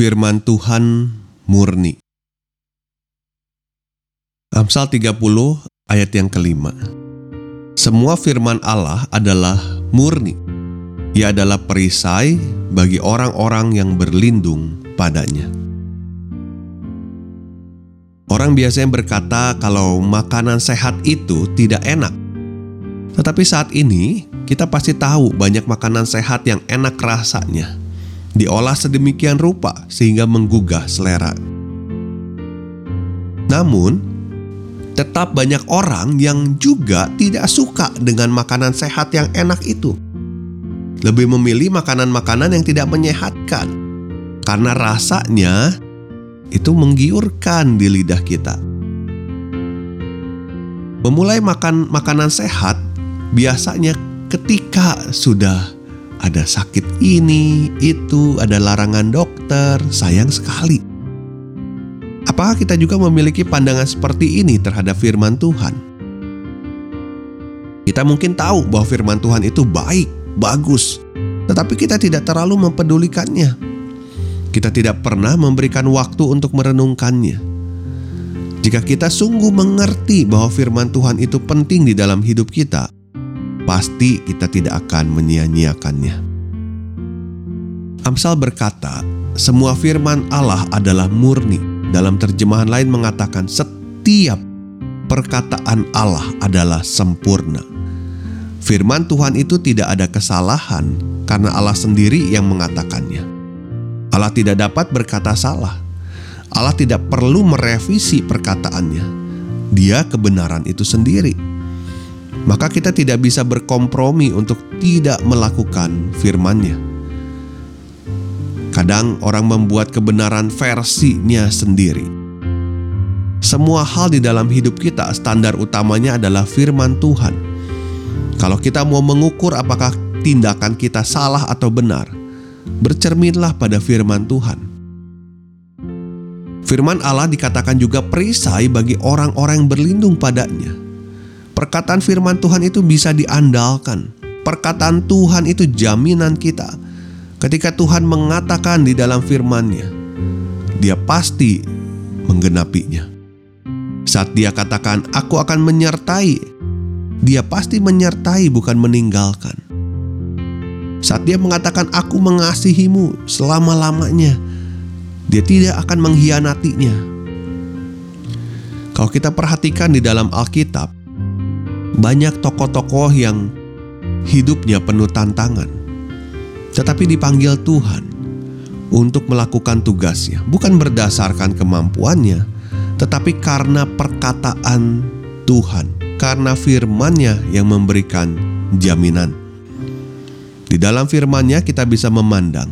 Firman Tuhan murni. Amsal 30 ayat yang kelima. Semua firman Allah adalah murni. Ia adalah perisai bagi orang-orang yang berlindung padanya. Orang biasanya berkata kalau makanan sehat itu tidak enak. Tetapi saat ini kita pasti tahu banyak makanan sehat yang enak rasanya diolah sedemikian rupa sehingga menggugah selera. Namun, tetap banyak orang yang juga tidak suka dengan makanan sehat yang enak itu. Lebih memilih makanan-makanan yang tidak menyehatkan karena rasanya itu menggiurkan di lidah kita. Memulai makan makanan sehat biasanya ketika sudah ada sakit ini, itu, ada larangan dokter, sayang sekali. Apakah kita juga memiliki pandangan seperti ini terhadap firman Tuhan? Kita mungkin tahu bahwa firman Tuhan itu baik, bagus, tetapi kita tidak terlalu mempedulikannya. Kita tidak pernah memberikan waktu untuk merenungkannya. Jika kita sungguh mengerti bahwa firman Tuhan itu penting di dalam hidup kita, pasti kita tidak akan menyia-nyiakannya. Amsal berkata, semua firman Allah adalah murni. Dalam terjemahan lain mengatakan setiap perkataan Allah adalah sempurna. Firman Tuhan itu tidak ada kesalahan karena Allah sendiri yang mengatakannya. Allah tidak dapat berkata salah. Allah tidak perlu merevisi perkataannya. Dia kebenaran itu sendiri maka kita tidak bisa berkompromi untuk tidak melakukan firman-Nya. Kadang orang membuat kebenaran versinya sendiri. Semua hal di dalam hidup kita standar utamanya adalah firman Tuhan. Kalau kita mau mengukur apakah tindakan kita salah atau benar, bercerminlah pada firman Tuhan. Firman Allah dikatakan juga perisai bagi orang-orang yang berlindung padanya. Perkataan firman Tuhan itu bisa diandalkan. Perkataan Tuhan itu jaminan kita. Ketika Tuhan mengatakan di dalam firman-Nya, Dia pasti menggenapinya. Saat Dia katakan, "Aku akan menyertai," Dia pasti menyertai, bukan meninggalkan. Saat Dia mengatakan, "Aku mengasihimu selama-lamanya," Dia tidak akan mengkhianatinya. Kalau kita perhatikan di dalam Alkitab, banyak tokoh-tokoh yang hidupnya penuh tantangan, tetapi dipanggil Tuhan untuk melakukan tugasnya, bukan berdasarkan kemampuannya, tetapi karena perkataan Tuhan, karena firman-Nya yang memberikan jaminan. Di dalam firman-Nya kita bisa memandang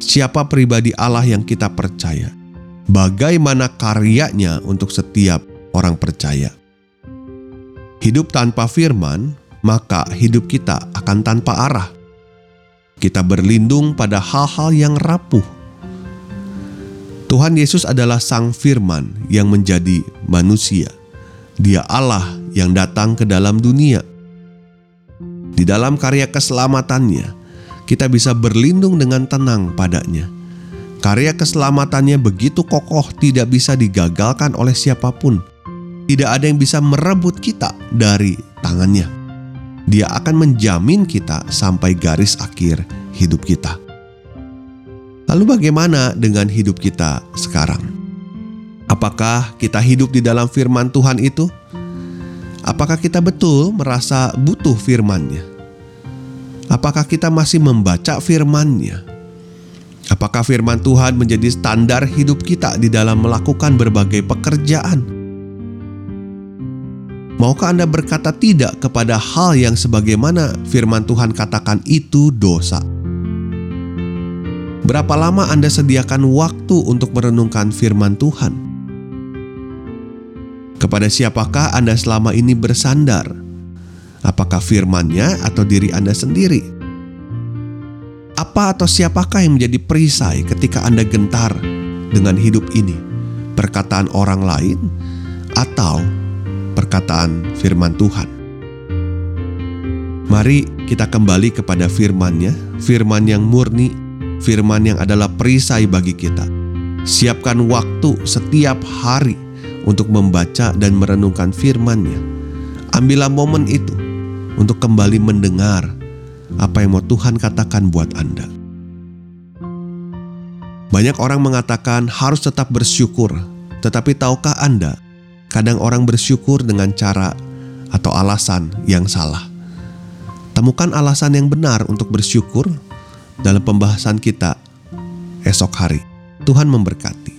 siapa pribadi Allah yang kita percaya, bagaimana karyanya untuk setiap orang percaya hidup tanpa firman, maka hidup kita akan tanpa arah. Kita berlindung pada hal-hal yang rapuh. Tuhan Yesus adalah Sang Firman yang menjadi manusia. Dia Allah yang datang ke dalam dunia. Di dalam karya keselamatannya, kita bisa berlindung dengan tenang padanya. Karya keselamatannya begitu kokoh, tidak bisa digagalkan oleh siapa pun tidak ada yang bisa merebut kita dari tangannya. Dia akan menjamin kita sampai garis akhir hidup kita. Lalu, bagaimana dengan hidup kita sekarang? Apakah kita hidup di dalam firman Tuhan itu? Apakah kita betul merasa butuh firman-Nya? Apakah kita masih membaca firman-Nya? Apakah firman Tuhan menjadi standar hidup kita di dalam melakukan berbagai pekerjaan? Maukah Anda berkata tidak kepada hal yang sebagaimana firman Tuhan katakan itu dosa? Berapa lama Anda sediakan waktu untuk merenungkan firman Tuhan? Kepada siapakah Anda selama ini bersandar? Apakah firman-Nya atau diri Anda sendiri? Apa atau siapakah yang menjadi perisai ketika Anda gentar dengan hidup ini? Perkataan orang lain atau perkataan firman Tuhan. Mari kita kembali kepada firman-Nya, firman yang murni, firman yang adalah perisai bagi kita. Siapkan waktu setiap hari untuk membaca dan merenungkan firman-Nya. Ambillah momen itu untuk kembali mendengar apa yang mau Tuhan katakan buat Anda. Banyak orang mengatakan harus tetap bersyukur, tetapi tahukah Anda Kadang orang bersyukur dengan cara atau alasan yang salah. Temukan alasan yang benar untuk bersyukur dalam pembahasan kita esok hari. Tuhan memberkati.